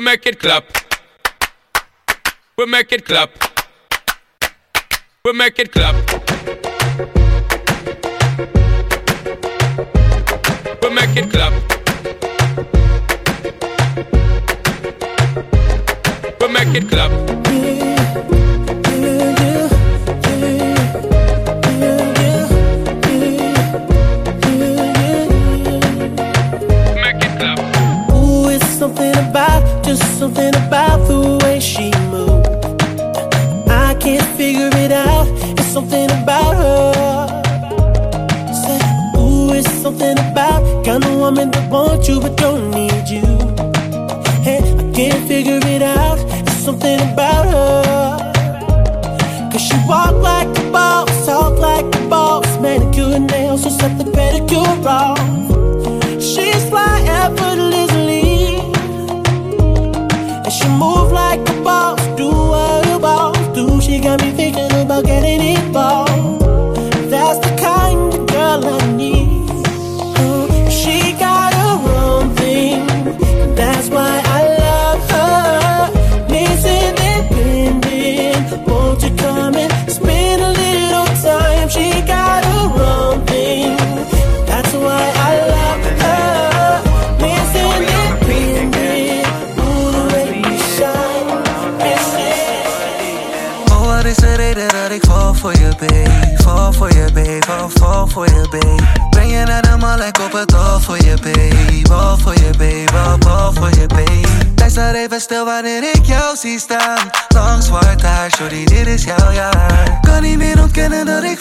We make it clap. We make it clap. We make it clap. We make it clap. We make it clap. Make it clap. Ooh, it's something about, just something about the way she moves. I can't figure it out. It's something about her. Say, ooh, it's something about kind of woman that wants you but don't need you. Hey, I can't figure it out. It's something about her. Cause she walk like a boss, talk like a boss. Manicure and nails, so set the pedicure off. She move like a boss, do what a boss do. She got me thinking about getting involved. Voor je, babe. Breng je naar de mal, ik op het al voor je, babe. Bal voor je, babe, bal, bal voor je, babe. Blijf daar even stil wanneer ik jou zie staan. Lang zwart haar, sorry, dit is jouw jaar. Kan niet meer ontkennen dat ik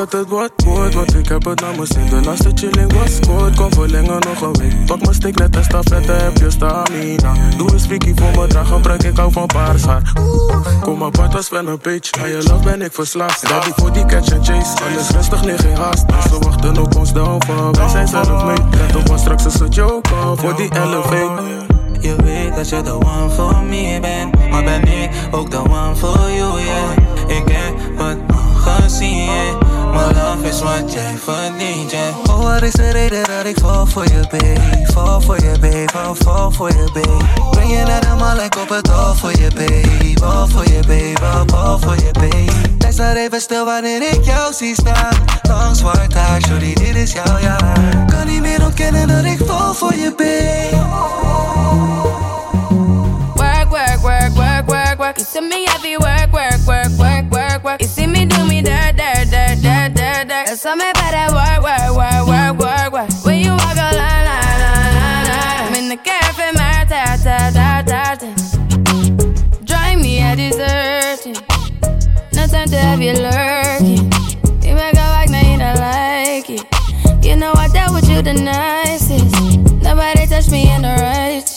dat het wat wordt, want ik heb het mijn zin. De laatste chilling was kort, kom verlengen nog een week. Pak mijn stick net een stafette, heb je stamina. Doe een freaky voor me, draag gebruik ik hou van paars. Kom maar part van een bitch, aan je love ben ik verslaafd. Daddy voor die catch and chase, alles rustig, nee geen haast. Ze wachten op ons downfall, wij zijn zelf mee. Let op, want straks is het joke voor die elevate. Je weet dat je de one voor me bent Maar ben ik ook de one voor you, yeah Ik heb nog gezien, yeah My love is wat jij verdient, yeah Oh, wat is de reden dat ik val voor je, babe. Val voor je, babe, val, val voor je, babe. Breng je naar de mal, ik op het al voor je, babe. Bal voor je, babe, bal, bal voor je, babe. Blijf daar even stil wanneer ik jou zie staan Lang zwart haar, sorry, dit is jouw jaar Kan niet meer ontkennen dat ik val voor je, babe. Work, work, work, work, work, work. You see me heavy work, work, work, work. You see me do me dirt, dirt, dirt, dirt, dirt, dirt. That's how me better work, work, work, work, work, work. When you walk a line, line, line, line, line. I'm in the cafe, my ta, ta, ta, ta, ta. Drive me a deserting. No time to have you lurking. You make a back, now you don't like it. You know I dealt with you the nicest. Nobody touched me in the righteous.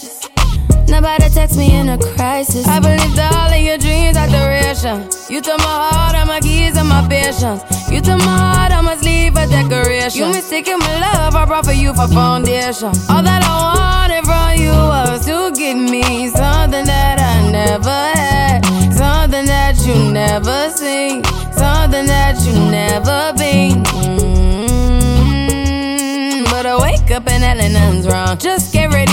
Nobody text me in a crisis. I believed all of your dreams are duration. You took my heart, all my keys, and my patience. You took my heart, I must leave a decoration. You mistaken my love, I brought for you for foundation. All that I wanted from you was to give me something that I never had, something that you never seen, something that you never been. Mm, But I wake up and nothing's wrong. Just get ready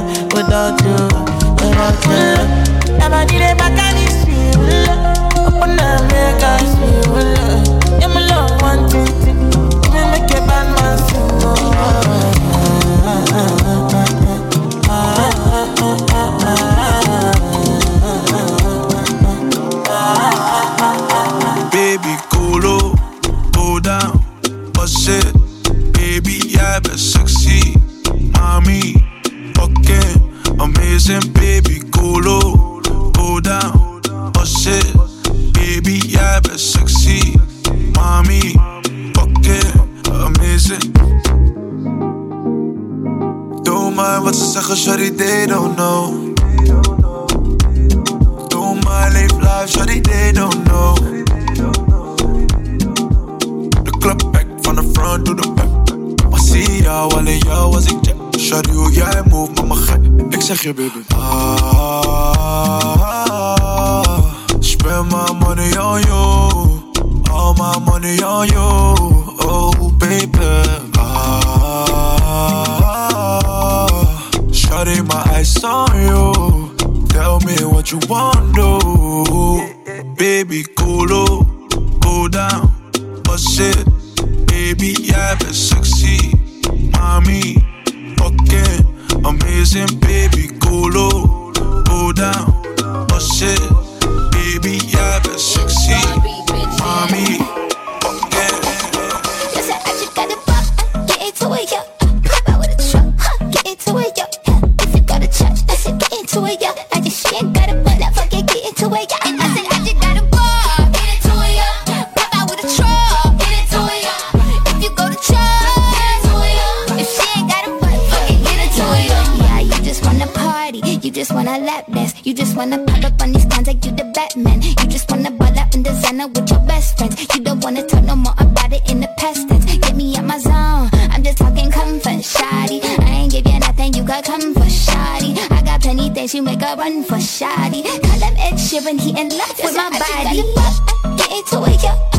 them, without you, without them. Never did it back and issue. Open up, make us feel. You just wanna pop up on these clowns like you the Batman. You just wanna ball out in designer with your best friends. You don't wanna talk no more about it in the past tense. Get me out my zone. I'm just talking comfort, shoddy. I ain't give you nothing, you got comfort, shoddy. I got plenty things, you make a run for shoddy. Call him Ed Sheeran, he in love with my body. Get into it, yo.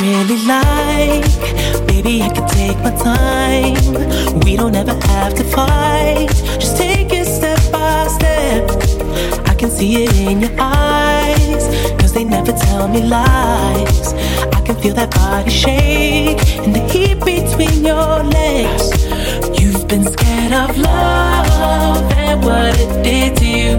Really like. Baby, I can take my time. We don't ever have to fight. Just take it step by step. I can see it in your eyes. Cause cause they never tell me lies. I can feel that body shake and the heat between your legs. You've been scared of love and what it did to you.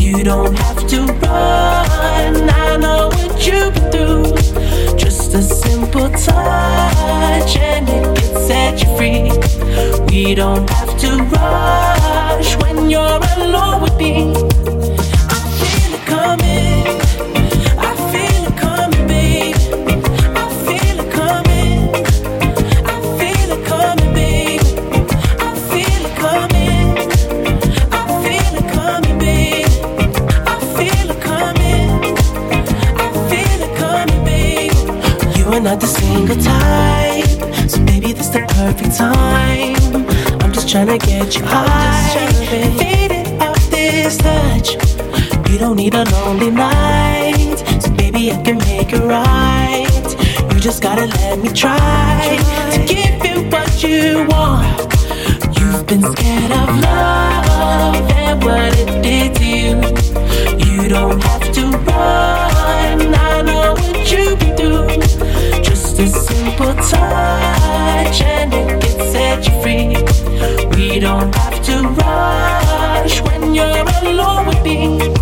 You don't have to run, I know what you've been through. Just a simple touch and it can set you free. We don't have to rush when you're alone with me. Not the single type, so maybe this is the perfect time. I'm just trying to get you high, faded off this touch. You don't need a lonely night, so baby I can make it right. You just gotta let me try to give you what you want. You've been scared of love and what it did to you. You don't have to run. I know what you've simple touch and it can set you free. We don't have to rush when you're alone with me.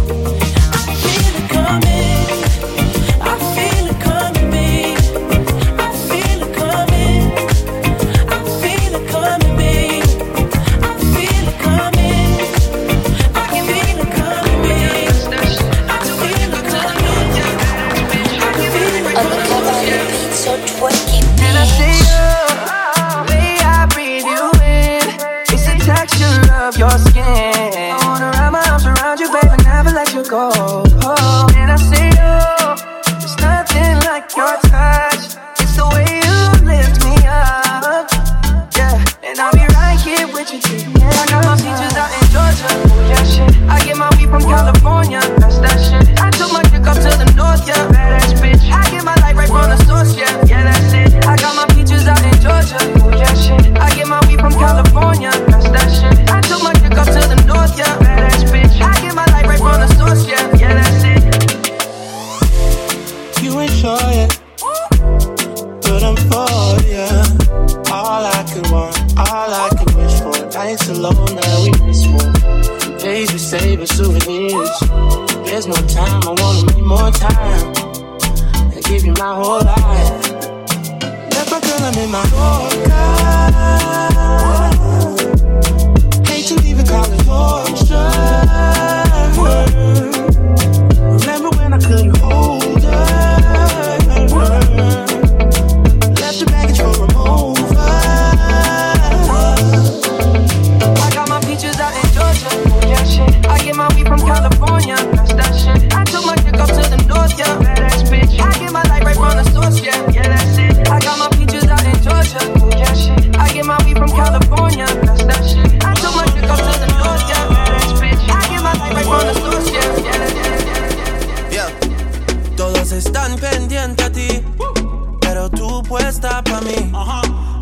Puesta pa' mí.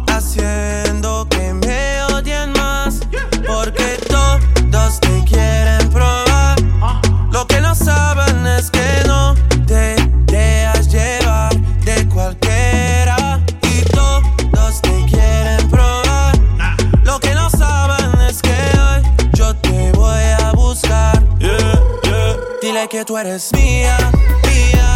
Haciendo que me odien más, porque todos te quieren probar. Lo que no saben es que no te dejas llevar de cualquiera. Y todos te quieren probar. Lo que no saben es que hoy yo te voy a buscar. Dile que tú eres mía, mía,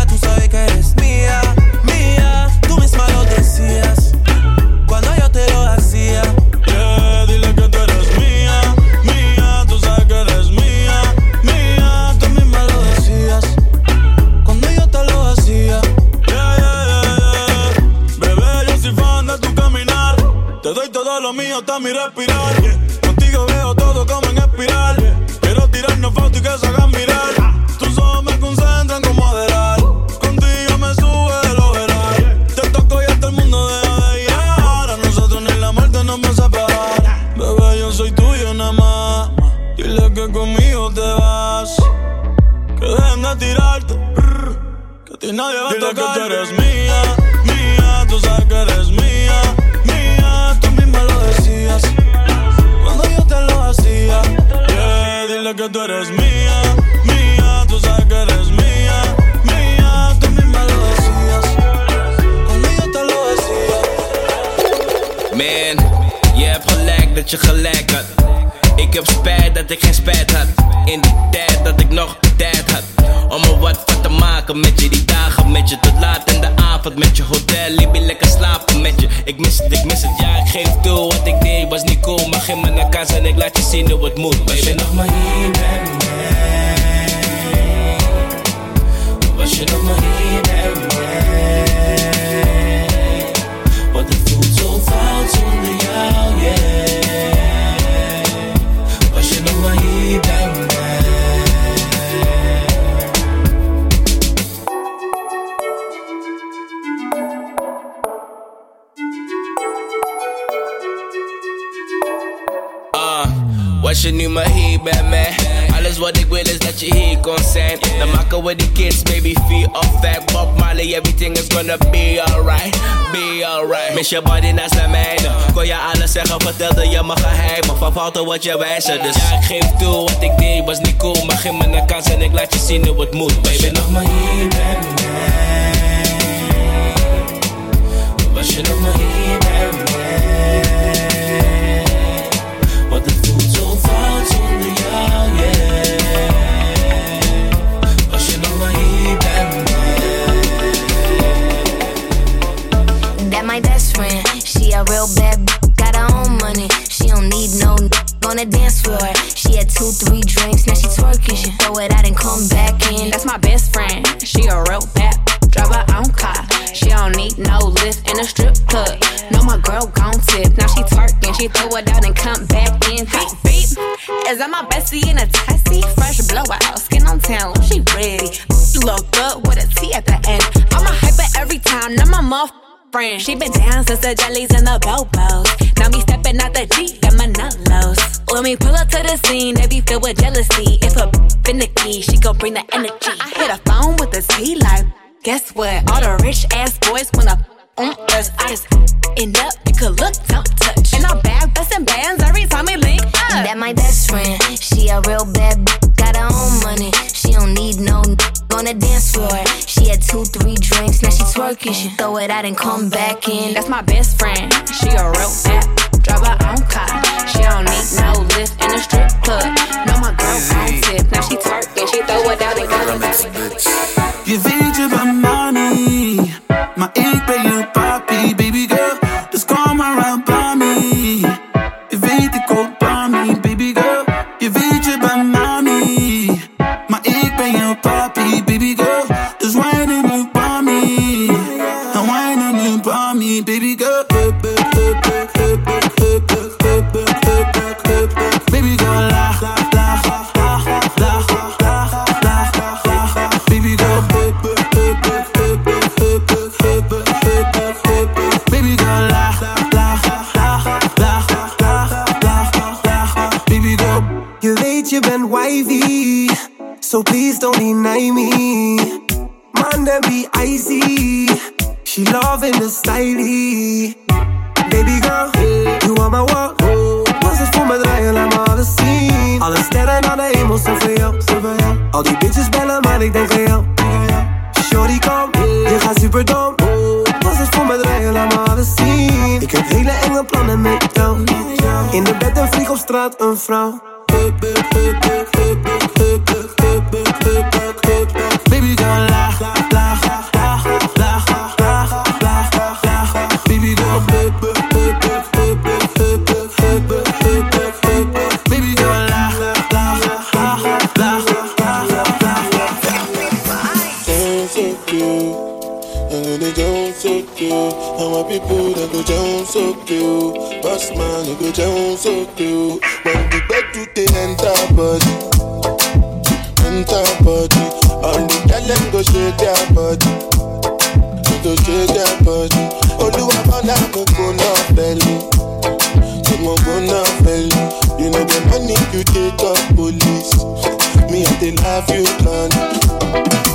mío hasta mi respirar. Contigo veo todo como en espiral, quiero tirarnos fotos y que se hagan mirar. Tus ojos me concentran como adelar, contigo me sube el overall. Te toco y hasta el mundo deja de llegar, a nosotros ni la muerte nos va a separar. Bebé, yo soy tuyo nada más, dile que conmigo te vas. Que dejen de tirarte, que a ti nadie va a tocar. que tú eres mía, Ik spijt dat ik geen spijt had. In die tijd dat ik nog tijd had. Om er wat van te maken met je, die dagen met je. Tot laat in de avond met je hotel, liep lekker slapen met je. Ik mis het, ik mis het, ja, ik geef toe. Wat ik deed was niet cool. Maar geef me naar kans en ik laat je zien hoe het moet. Was je nog maar hier gonna be alright. Be alright. Miss je body naast de mijne. Kon je alles zeggen, vertelde je me geheimen. Van fouten wat je wijzen. Dus ja, ik geef toe, wat ik deed was niet cool. Maar geef me een kans en ik laat je zien hoe het moet, baby. nog maar hier bij mij? Was je nog maar hier bij mij? Two, three drinks, now she twerking. She throw it out and come back in. That's my best friend. She a real bad drive her own car. She don't need no lift in a strip club. No, my girl gon' tip. Now she twerking, she throw it out and come back in. Beep beep. Is that my bestie in a taxi? Fresh blowout, skin on town, she ready. Look good with a T at the end. I'm a hyper every time, not my muff. Friend. She been down since the jellies and the bobos. Now me stepping out the nullos. When we pull up to the scene, they be filled with jealousy. If a finicky, she gon' bring the energy. I hit a phone with a T like, guess what? All the rich ass boys wanna on us. I just end up, you could look, don't touch. And our bag bustin' bands every time we link up. That my best friend. She a real bad b- got her own money. She don't need no n- on the dance floor. She had two, three drinks, now she twerking. She throw it out and come back in. That's my best friend. She a real bad àwọn pípọ̀ náà kò jẹun sókè o bọ́sùmá ni kò jẹun sókè o wọn kò gbẹ́dù dé ẹ̀ńtà bọ́dì ẹ̀ńtà bọ́dì ọ̀rùn tẹ́lẹ̀ ń kò go shake àbọ̀dì body, ṣe dé àbọ̀dì olúwa bọ́lá àkókò náà fẹ́lẹ́ mo gonna fail you. You know the money you take up police. Me, I they love you, man.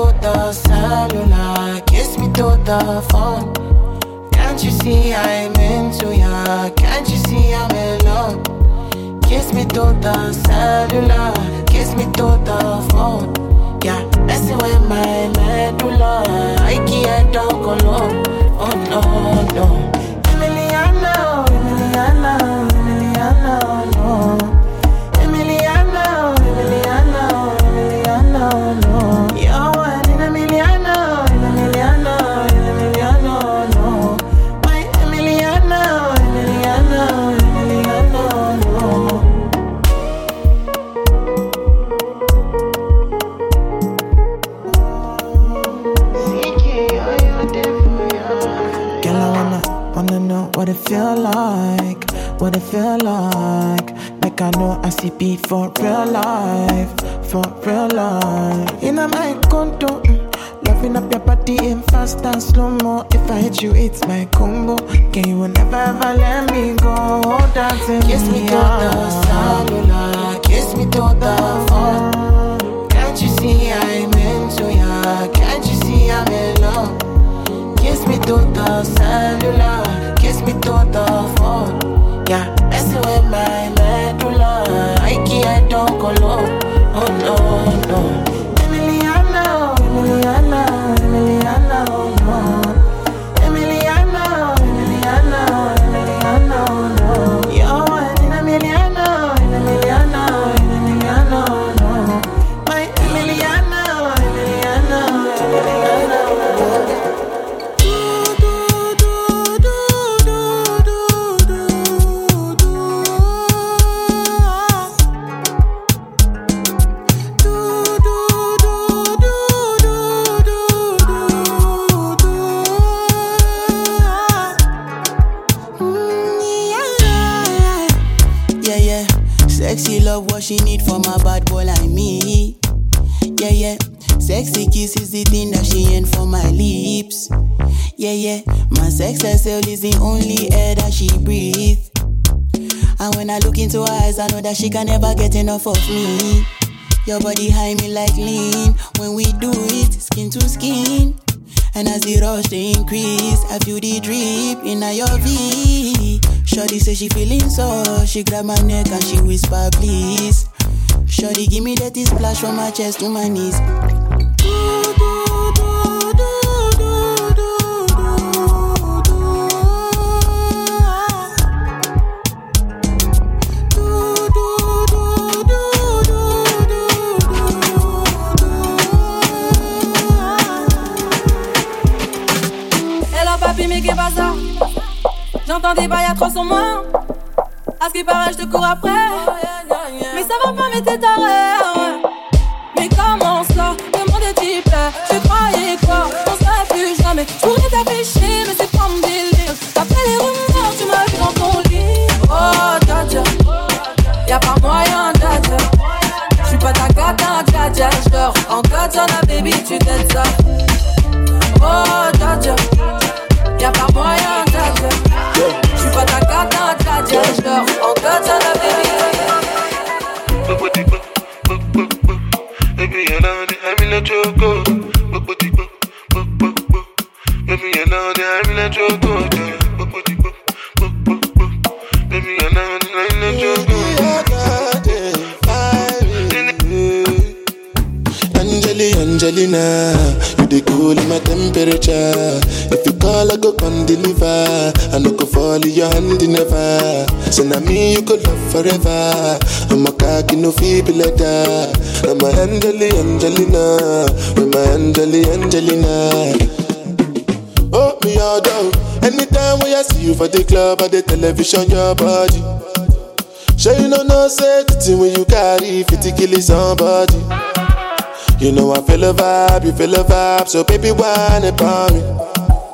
through the cellular, kiss me through the phone. Can't you see I'm into ya? Can't you see I'm in love? Kiss me through the cellular, kiss me through the phone. Yeah, messing with my medulla, I can't talk alone. Like I know I see beat for real life, for real life. In a my condo, mm. loving up your body in fast and slow mo. If I hit you, it's my combo. Can you never ever let me go? Hold on to me, kiss me to the cellular, kiss me to the phone. Can't you see I'm into ya? Can't you see I'm in love? Kiss me to the cellular, kiss me to the phone. solo that she can never get enough of me. Your body high me like lean when we do it skin to skin. And as the rush they increase, I feel the drip in your V. Shorty say she feeling so, she grab my neck and she whisper please. Shorty give me that splash from my chest to my knees. Ooh, ooh. J'entends des bails à 300 moins. À ce qui paraît, je te cours après. Mais ça va pas, mais t'es taré. The television, your body. Sure you know no thing when you carry 50 kill somebody. You know I feel a vibe, you feel a vibe, so baby whine about me.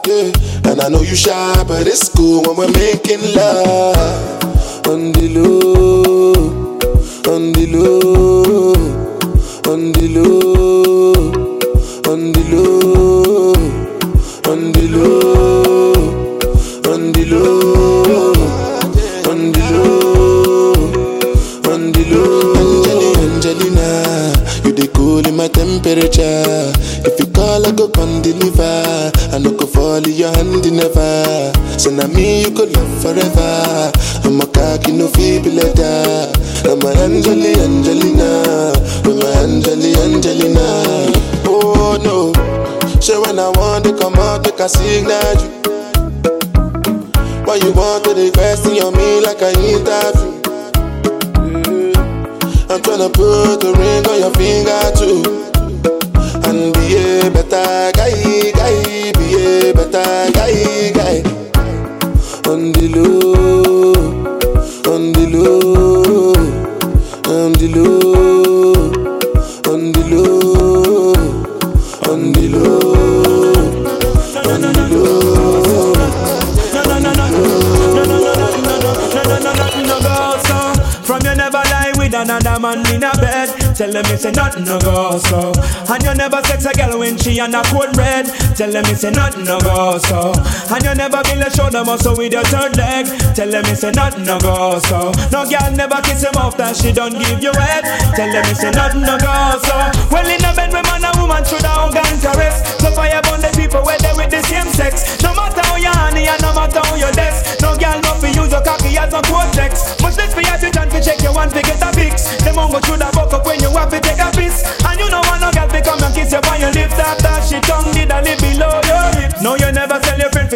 Yeah, and I know you shy, but it's cool when we're making love on the low, Tell them it's a nothing no go so. No girl never kiss him off that she don't give you head. Tell them it's a nothing no go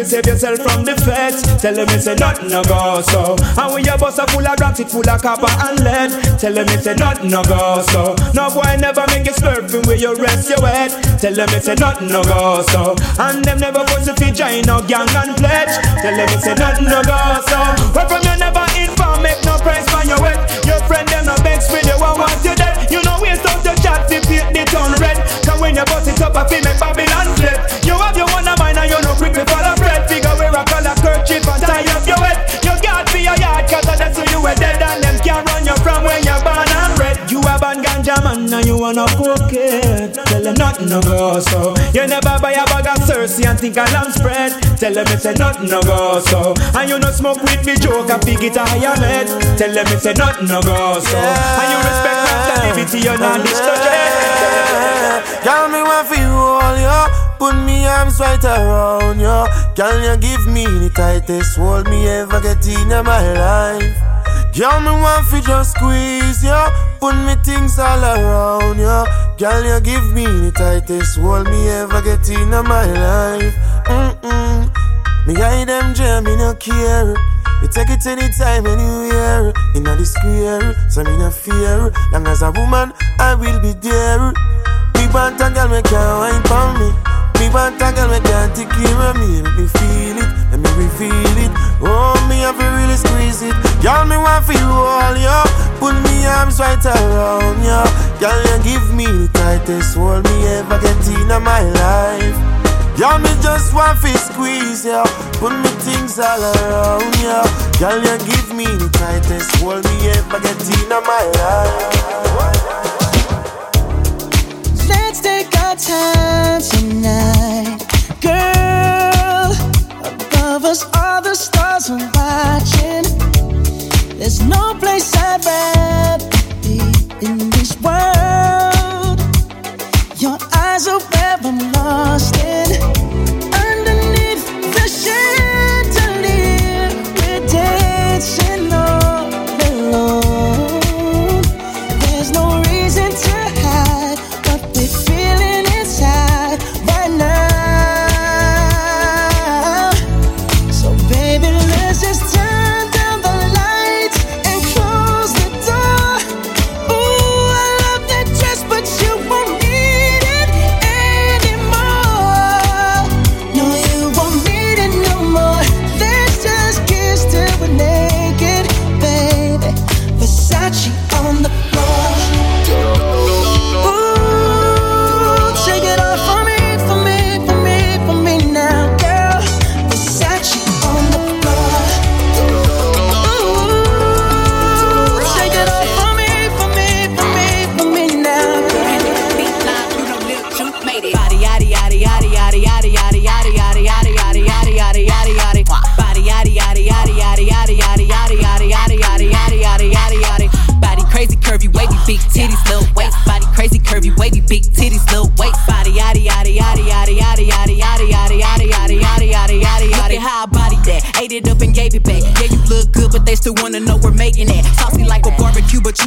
to save yourself from the feds. Tell them it's a nothing no go so. And when your bus a full of grams, it full of copper and lead. Tell them it's a nothing no go so. No boy never make you slurping where you rest your head. Tell them it's a nothing no go so. And them never force you to join no gang and pledge. Tell them it's a nothing no go so. Where from you never inform, make no price for your wet. Your friend them no begs with you, I want you dead. You know waste out your chat, fi paint the town red. Cause when you bust it up, I feel make Babylon flip. You have your wanna cook it. Tell them nothing no go so. You never buy a bag of Cersei and think a lamb spread. Tell them it's a nothing no go so. And you no smoke with me joke and fig it a higher med. Tell them it's a nothing no go so. And you respect my mentality, you're not distracted. Girl, me want for you all, yo. Put me arms right around you. Girl, you give me the tightest hold me ever get in my life. Girl, me want for just squeeze you. Put me things all around you. Girl, you give me the tightest hold me ever get in my life. Mm-mm. Me guide them jam, me no care. We take it anytime, anywhere. In the square, so me no fear. Long as a woman, I will be there. We want a girl, me can't wine for me. Me want a girl, me can't take care of me. Let me feel it, let me feel it. Oh, me have to really squeeze it. Girl, me want feel all yo. Put me arms right around you. Girl, you give me the tightest hold me ever get in my life. Girl, me just want to squeeze you. Put me things all around you. Girl, you give me the tightest hold me ever get in my life. Time tonight, girl. Above us, all the stars are watching. There's no place I'd rather be in this world. Your eyes are where I'm lost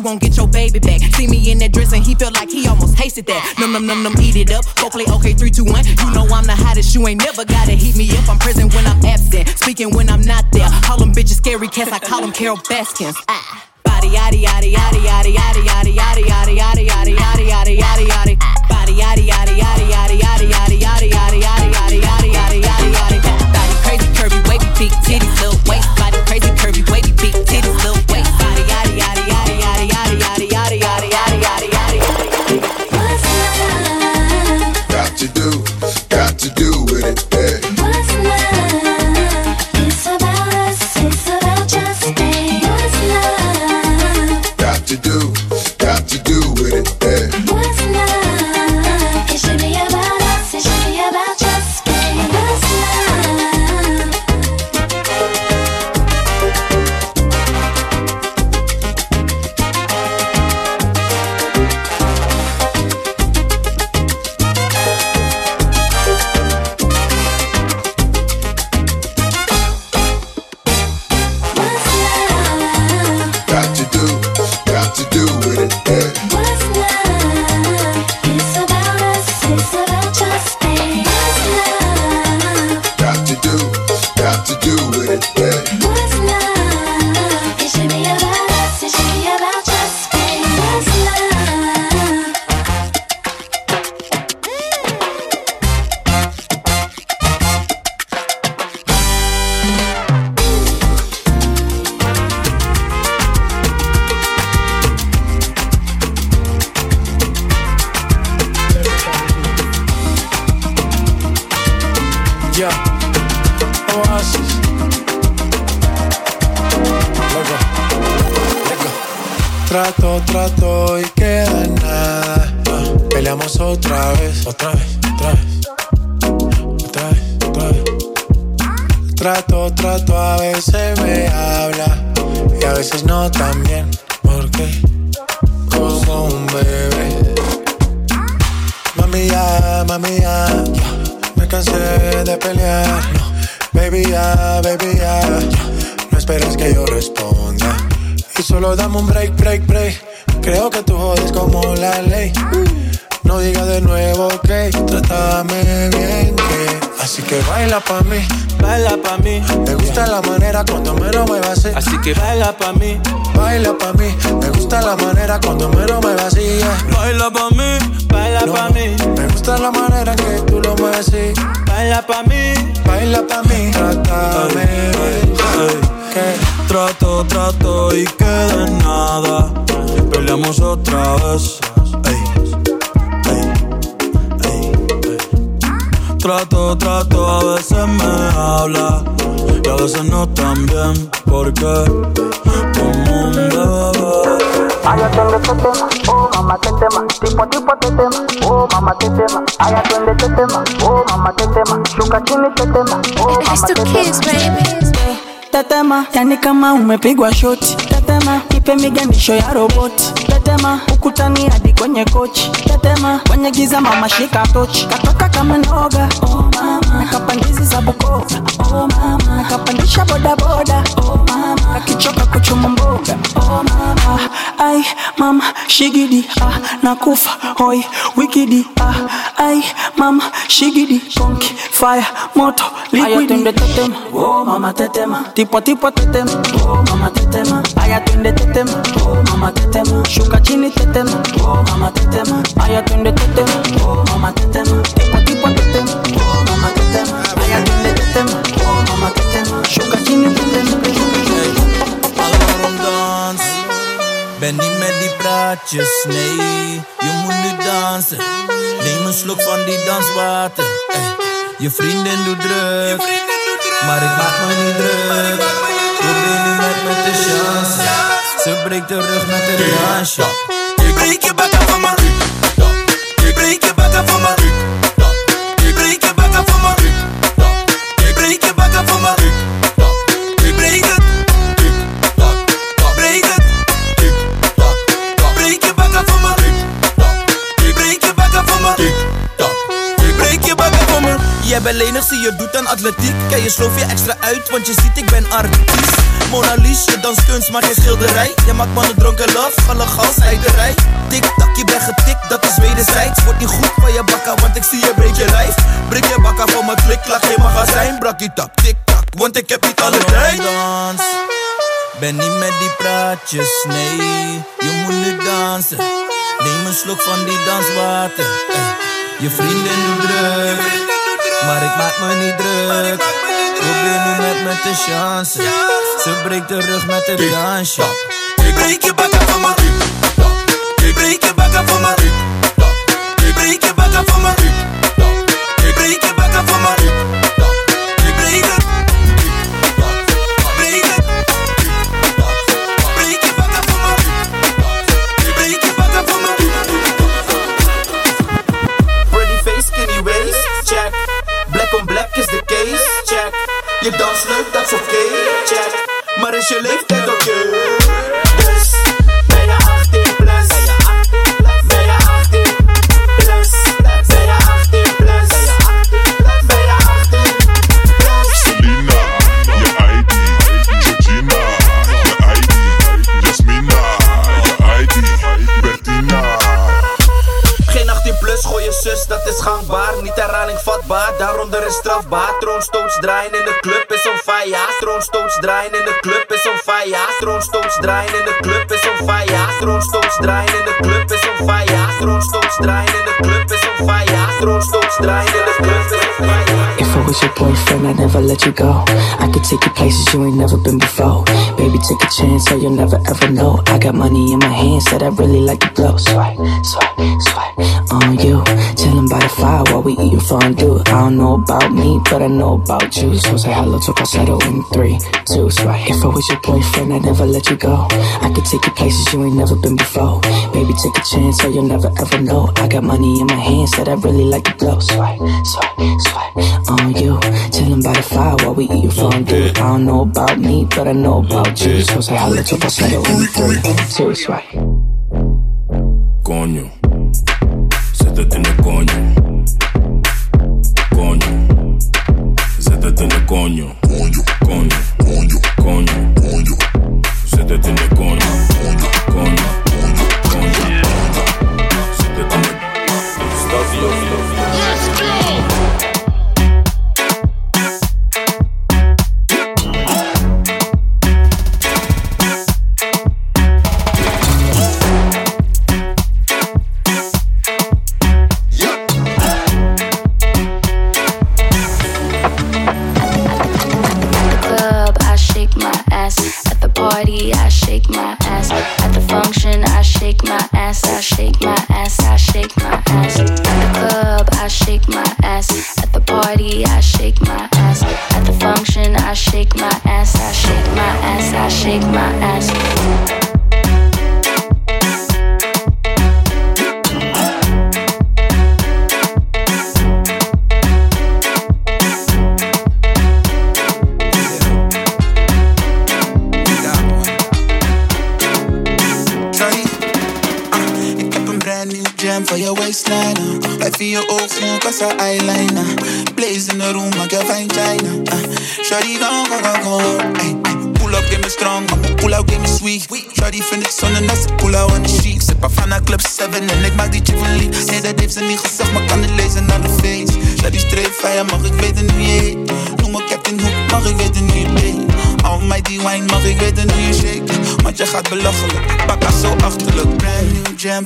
won't get your baby back. See me in that dress and he felt like he almost tasted that. Num num num num, eat it up. Go play okay, three, two, one. You know I'm the hottest. You ain't never gotta heat me up. I'm present when I'm absent, speaking when I'm not there. Call them bitches scary cats. I call them Carole Baskins. Ah. Body yaddy yaddy yaddy yaddy yaddy yaddy yaddy yaddy yaddy yaddy yaddy yaddy yaddy yaddy. Body yaddy yaddy titties little y queda nada. Ah, peleamos otra vez, otra vez, otra vez. Otra vez, otra vez. Trato, trato, a veces me habla y a veces no también. Porque como un bebé. Mami ya, mami. Me cansé de pelear. No, baby ya, baby ya. No esperes que yo responda. Y solo dame un break, break, break. Creo que tú jodes como la ley. No digas de nuevo que okay. trátame bien que Así que baila pa' mí, baila pa' mí. Me gusta la manera cuando menos me vacía Así. Que baila pa' mí, baila pa' mí. Me gusta la manera cuando menos me vacía Baila pa' mí, baila pa' mí. Me gusta la manera que tú lo mueves así. Baila pa' mí, baila pa' mí. Trátame ay, ay, ay, que Trato, trato y que de nada peleamos otra vez. Trato, trato, a veces me habla y a veces no tan bien, porque como un bebé. Ay, atiende este tema, oh mamá te tema, tipo tipo te tema, oh mamá te tema, ay atiende este tema, oh mamá te tema, shuka chini te tema, oh mamá te tema. Tetema, yani kama umepigwa shoti. Tetema, ipe miganisho ya roboti. Tetema, ukutani hadi kwenye kochi. Tetema, kwenye giza mama shika tochi. Katoka kama noga, oh mama. Nakapandizi za Bukoba, oh mama. Nakapandisha boda boda, oh mama. Kakichoka kuchuma mboga, oh mama. Ai, mama, shigidi, ah, nakufa, hoi, wikidi, ah. Ai, mama, shigidi, konki, fire, moto, liquidi. Aya, tetema, oh mama tetema. Tipo tipo tetema, oh mama tetema. Aya twende tetema, oh mama tetema. Shuka chini tetema, oh mama tetema. Aya twende tetema, oh mama tetema. Tipo tipo tetema, oh mama tetema. Aya twende tetema, oh mama tetema. Shuka chini tetema. Ben niet met die praatjes, nee. Je moet nu dansen. Neem een slok van die danswater. Ey. Je vriendin doet druk, maar ik maak me niet druk. Probeer nu met me te chance. Ze breekt de rug met de dansje. Ik breek je bakken van mijn rug. Ik breek je bakken van mijn rug. Ik breek je bakken van mijn rug. Ik breek je bakken van mijn rug. Jij bent lenig, zie je doet aan atletiek. Kijk, je sloof je extra uit, want je ziet ik ben artiest. Mona Lisa, je dans kunst, maar geen schilderij. Je maakt mannen dronken love, alle gas uit de rij. Tik tak, je bent getikt, dat is wederzijds. Wordt niet goed van je bakka, want ik zie je breek je lijf. Breek je bakka van mijn klik, laat geen magazijn. Brak je tak, tik tak, want ik heb niet alle tijd. Dans. Ben niet met die praatjes, nee. Je moet nu dansen. Neem een slok van die danswater. Je vriendin doet druk, maar ik maak me niet druk. Probeer nu met me te chance. Ze breekt de rug met het dansje. Ik breek je bakken van mijn. Ik breek je bakken van mijn. Ik breek je bakken van mijn. Ik breek je bakken van mijn. Ik breek het. Boyfriend, I'd never let you go. I could take you places you ain't never been before. Baby, take a chance, so you'll never ever know. I got money in my hands that I really like to blow. Swipe, swipe, swipe on you. Chilling by the fire while we eating fondue. I don't know about me, but I know about you. So say hello to falsetto in three, two. If I was your boyfriend, I'd never let you go. I could take you places you ain't never been before. Baby, take a chance, so you'll never ever know. I got money in my hands that I really like to blow. Swipe, swipe, swipe on you. Chilling by the fire while we eating fondue. I don't know about me, but I know about you. So say hello to falsetto in three, two, swipe. Coño, coño,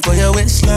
for your wish.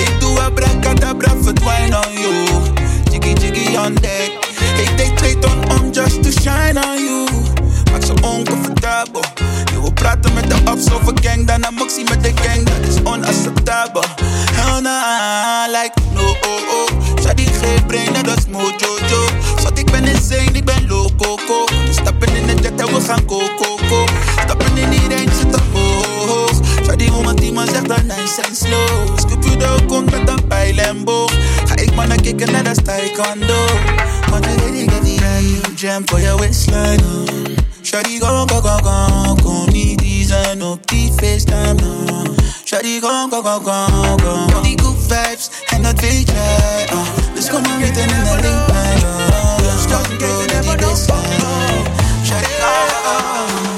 Ik doe abracadabra, verdwijn on you. Jiggy jiggy on deck. Ik deed twee ton om just to shine on you. Maak ze oncomfortabel. Je wil praten met de ops over gang, daarna moxie met de gang, dat is onacceptabel. Hell nah, like no oh oh. Shadi geen brain, dat is mojojo. Zat ik ben insane, ik ben loco. We stappen in de jet en we gaan coco. Stappen in iedereen zit zitten hoog. Shadi 100 die man zegt dat nice and slow. dood komt met een get the eye, jam for your waistline. Oh. Shawty gon' gon gon. go, kon niet design op die FaceTime. Oh. Shawty gon' gon gon gon. All die good vibes en dat weet jij. Oh. Dus kom maar weten in de link bij. Stop, bro, die baseline. Shawty.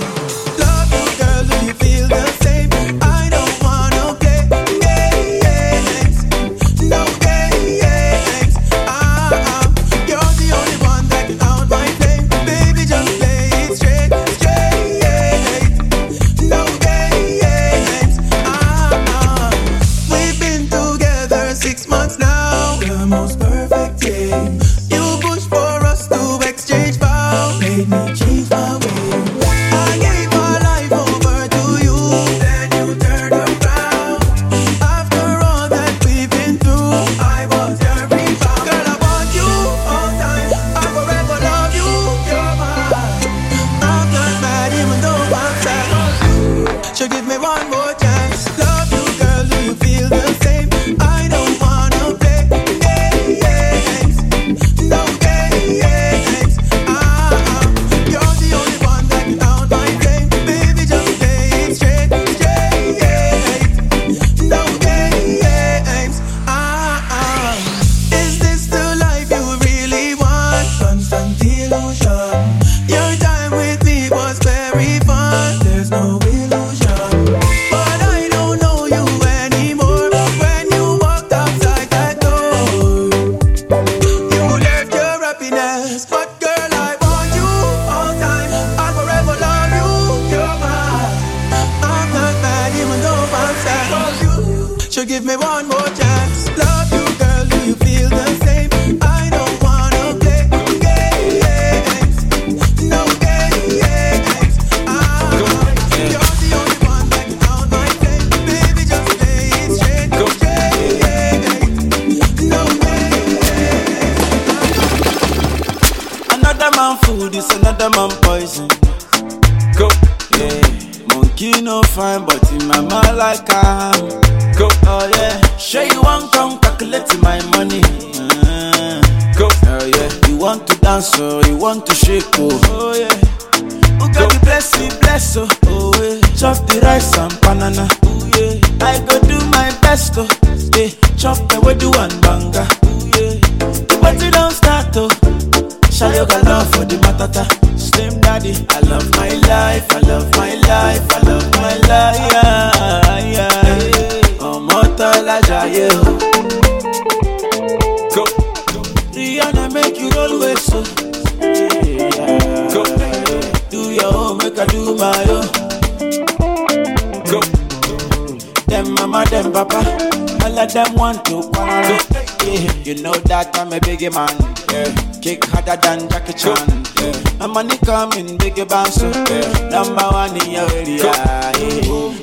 Yeah. You know that I'm a biggie man. Yeah. Kick harder than Jackie Chan. Yeah. My money coming, biggie bounce. Yeah. Number one in your area. Yeah.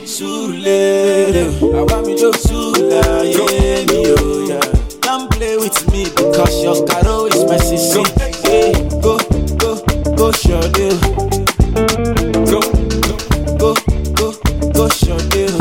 Sule, I want me to Sula, yeah, me, oh, yeah. Don't play with me because your caro is my sissy. Hey, go, go, go, show deal. Go, go, go, go, show deal.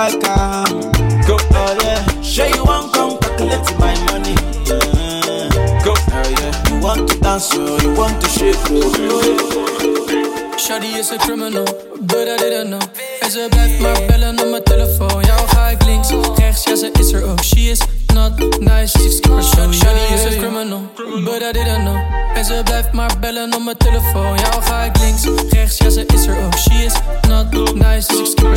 Like I'm. Go, oh yeah. Sure you want come calculate my money. Yeah. Go, oh yeah. You want to dance, oh, you want to shake, oh. Shawty is a criminal, but I didn't know. En ze blijft maar bellen op mijn telefoon. Jou ga ik links, rechts, ja ze is er ook. She is not nice, skip her show. Shawty is a criminal, but I didn't know. En ze blijft maar bellen op mijn telefoon. Jou ga ik links, rechts, ja ze is er ook. She is not nice, skip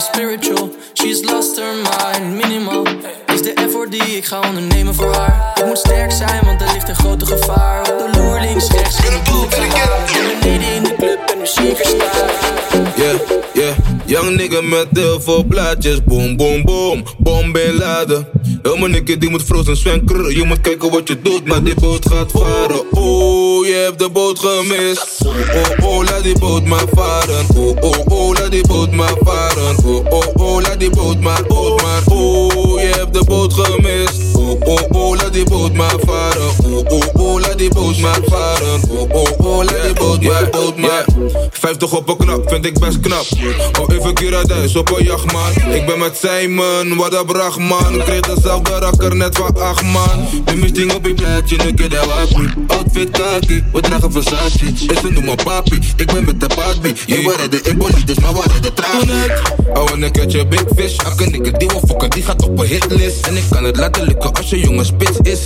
spiritual. She's lost her mind, minimal. Is de effort die ik ga ondernemen voor haar. Ik moet sterk zijn, want er ligt een grote gevaar. Op de loer links, rechts, ik het verhaal. Ik ben beneden in de club en de shaker staat. Yeah, yeah. Young nigga met heel veel plaatjes. Boom, boom, boom. Bom laden. Mijn nigga die moet frozen krullen. Je moet kijken wat je doet, maar die boot gaat varen. Oh, je hebt de boot gemist. Oh, oh, laat die boot maar varen. Oh, oh, laat die boot maar varen. Oh, oh, oh, laat die boot maar, boot maar. Oh, je hebt de boot gemist. Oh, oh, oh, laat die boot maar varen. Oh, oh, oh, laat die boot maar varen. Oh, oh, oh, laat die boot maar, boot maar. 50 op een knap, vind ik best knap. Oh, even Kiradijs op een jachtman. Ik ben met Simon, wat een brachman. Ik kreeg dezelfde rakker net van acht man. Nu mijn ding op je plaatje, nu keer dat wappie. Outfit kaki, we dragen Versace. Is een noem maar papi, ik ben met de papi. Je waren de embolides, maar waren de tragisch. I wanna catch a big fish. Akke nigga die wil fokken, die gaat op een hitlist. En ik kan het laten lukken als je spits is.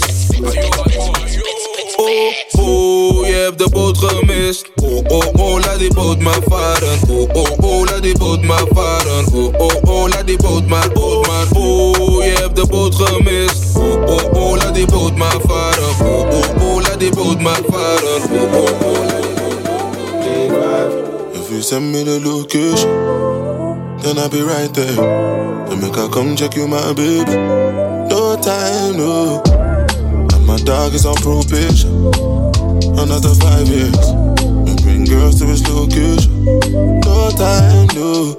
Oh, oh, je hebt de boot gemist. Oh, oh, oh, laat die boot maar varen. Oh, oh, oh, laat die boot maar varen. Oh, oh, oh, laat die boot maar, boot maar. Oh, oh je hebt de boot gemist. Oh, oh, oh, laat die boot maar varen. Oh, oh, oh, laat die boot maar varen. Oh, oh, oh, If you send me the location, then I'll be right there. Then make I come check you, my baby. Time, no. And my dog is on probation. Another five years. And bring girls to his location. No time, no.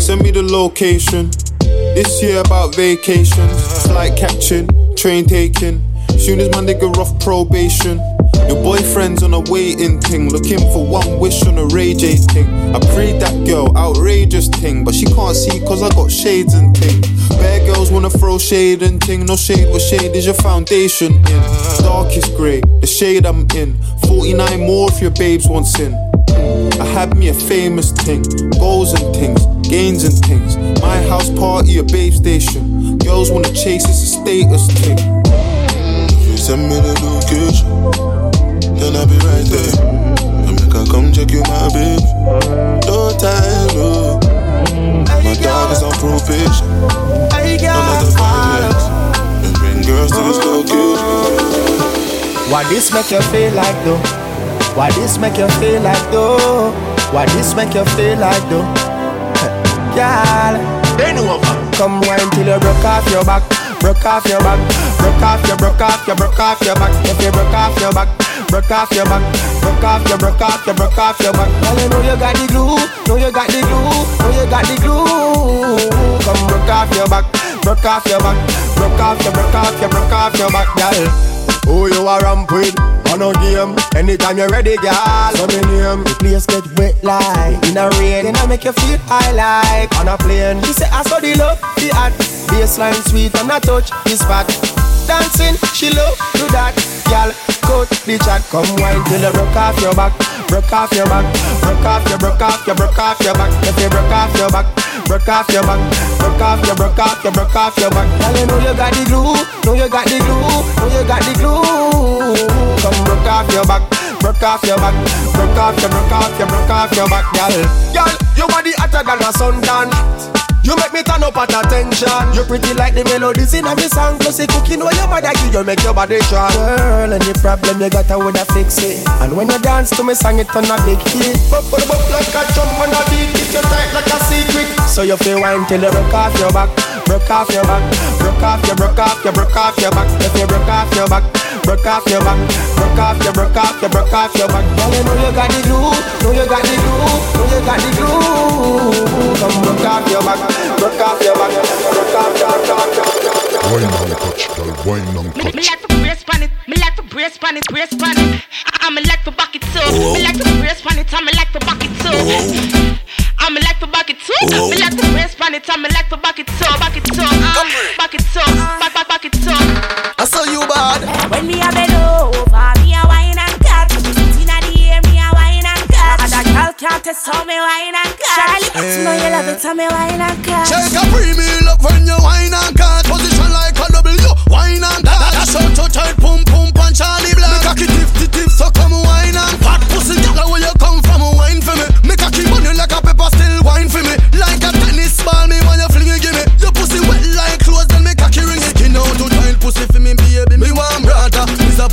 Send me the location. This year about vacation. Flight catching, train taking. Soon as my nigga off probation. Your boyfriend's on a waiting thing, looking for one wish on a Ray J thing. I prayed that girl, outrageous thing, but she can't see cause I got shades and thing. Bad girls wanna throw shade and thing, no shade, what shade is your foundation in? Darkest grey, the shade I'm in. 49 more if your babes want sin. I had me a famous thing, goals and things, gains and things. My house party, a babe station. Girls wanna chase, it's a status thing. If you send me the location, then I'll be right there. And make I come check you, my baby. No time, no. My dog is on probation. Another five years. And bring girls to his location. Why this make you feel like though? Why this make you feel like though? Why this make you feel like though? Girl, they know Come wine till you broke off your back, broke off your back, broke off your, broke off your, broke off your back. If you broke off your back, broke off your back, broke off your, broke off your, broke off your back. Girl, you know you got the glue, know you got the glue, know you got the glue. Come broke off your back, broke off your back, broke off your, broke off your, broke off your back, girl. Who you a ramp with? On a game, anytime you're ready, girl. So me name. The place get wet like in a rain, and I make you feel high like on a plane. She say I saw the love, the art, baseline sweet and I touch the spot. Dancing, she love do that. Girl, cut the chat, come wine till you broke off your back, broke off your back, broke off your, broke off your, broke off your back. If you broke off your back, broke off your back, broke off your, broke off your, broke off your back. Girl, you know you got the glue, know you got the glue, know you got the glue. Come broke off your back, broke off your back, broke off your, broke off your, broke off your back, girl. Girl, your body hotter than a sundown. You make me turn up at attention. You pretty like the melodies in every song. Plus, the cooking when your mother give you make your body strong. Girl, any problem you got, I woulda fix it. And when you dance to me, song it on a big hit. Bop, bop like a drum on a beat. It you tight like a secret. So you feel wine till you broke off your back, broke off your back, broke off your, broke off your, broke off your back. If you broke off your back, broke off your back, broke off your, broke off your, broke off your back. Girl, you know you got the glue, know you got the glue, know you got the glue. Come broke off your back, broke off your back, broke off your, broke off your. Wine and touch, girl, wine and Me, touch. me like to brace pan it, me like to brace pan it, brace pan it. I, me like to back it too. Me like to brace pan it, I me like to back it too. I me like to back it too. Me like to brace pan it, I me like to back it too, back it too, uh, back it too, back back back it too. I saw you bad. When me a bend over, me a wine and cut. Inna the air, me a wine and cut. And a girl can't test how me wine and cut. Charlie, you know you love it, how me wine and cut. Shake a premium up when you wine and cut Position like a W, wine and cut Dash out to tight, pum pum punch Charly Black Me cocky tip tip tip, so come wine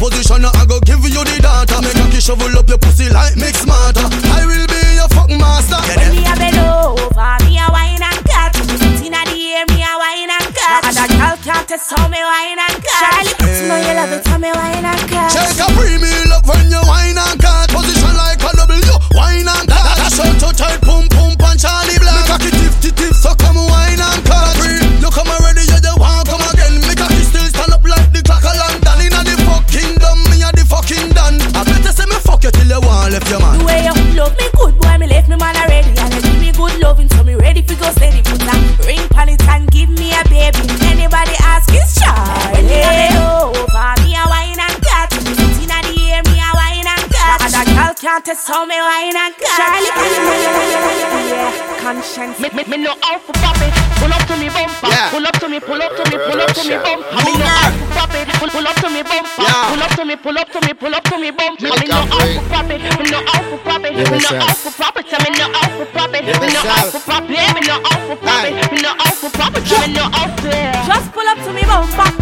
position, I go give you the data Me cocky shovel up your pussy like mix smarter I will be your fuck master When me a bend over, me a wine and cut. Inna the air, me a wine and cut. And a girl can't test how me wine and cut. Charlie, you know you love it, how me wine and cut. Shake a premium up when you wine and cut Position like a W, wine and cut Dash out to tight, can't test how me wine and cut. Charlie, yeah, Konshens. Me, me, me know how to pop it. Pull up to me bumper. Yeah. Pull up to me, pull up to me, pull up to me bumper. Me know how to pop it. Pull, pull up to me bumper. Yeah. Pull up to me, pull up to me, pull up to me bumper. Me know how to pop it. Me know how to pop it. Me know how to pop it. Me know how to pop it. Me know how to pop it. Me know how to pop it. Me know how to pop it. Me know how to. Just pull up to me bumper,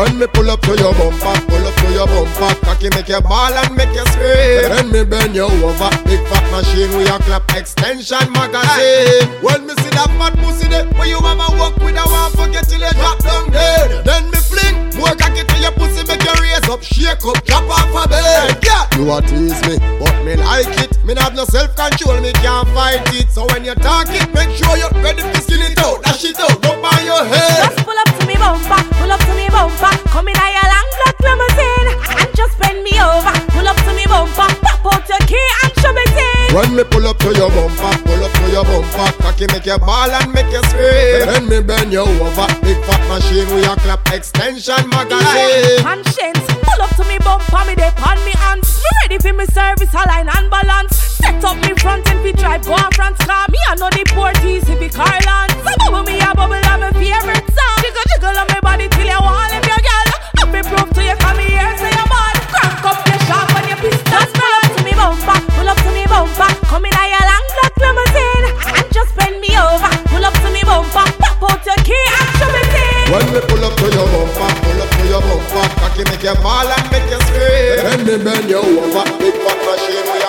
When me pull up to your bumper, pull up to your bumper, cocky make you ball and make you scream. Then me bend you over, big fat machine with your clap extension magazine. When me see that fat pussy there, where you mama walk with a one forget till you drop down dead. Then me fling more cocky to your pussy, make you raise up, shake up, drop off a bed. Yeah, you a tease me, but me like it. Me not have no self control, me can't fight it. So when you talk it, make sure you're ready to skin it out, dash it out, up on your head. When me pull up to your bumper, pull up to your bumper, cocky make your ball and make you scream. When me bend you over, big fat machine with your clap extension magazine. Konshens, pull up to me bumper, me dey pan me hands. Me ready for me service, align and balance. Set up me front and we drive go on France car. Me I know the port easy be Carland. So bubble me a bubble, I'm a favorite. make you fall and make you scream. Let me bend you over, big fat machine.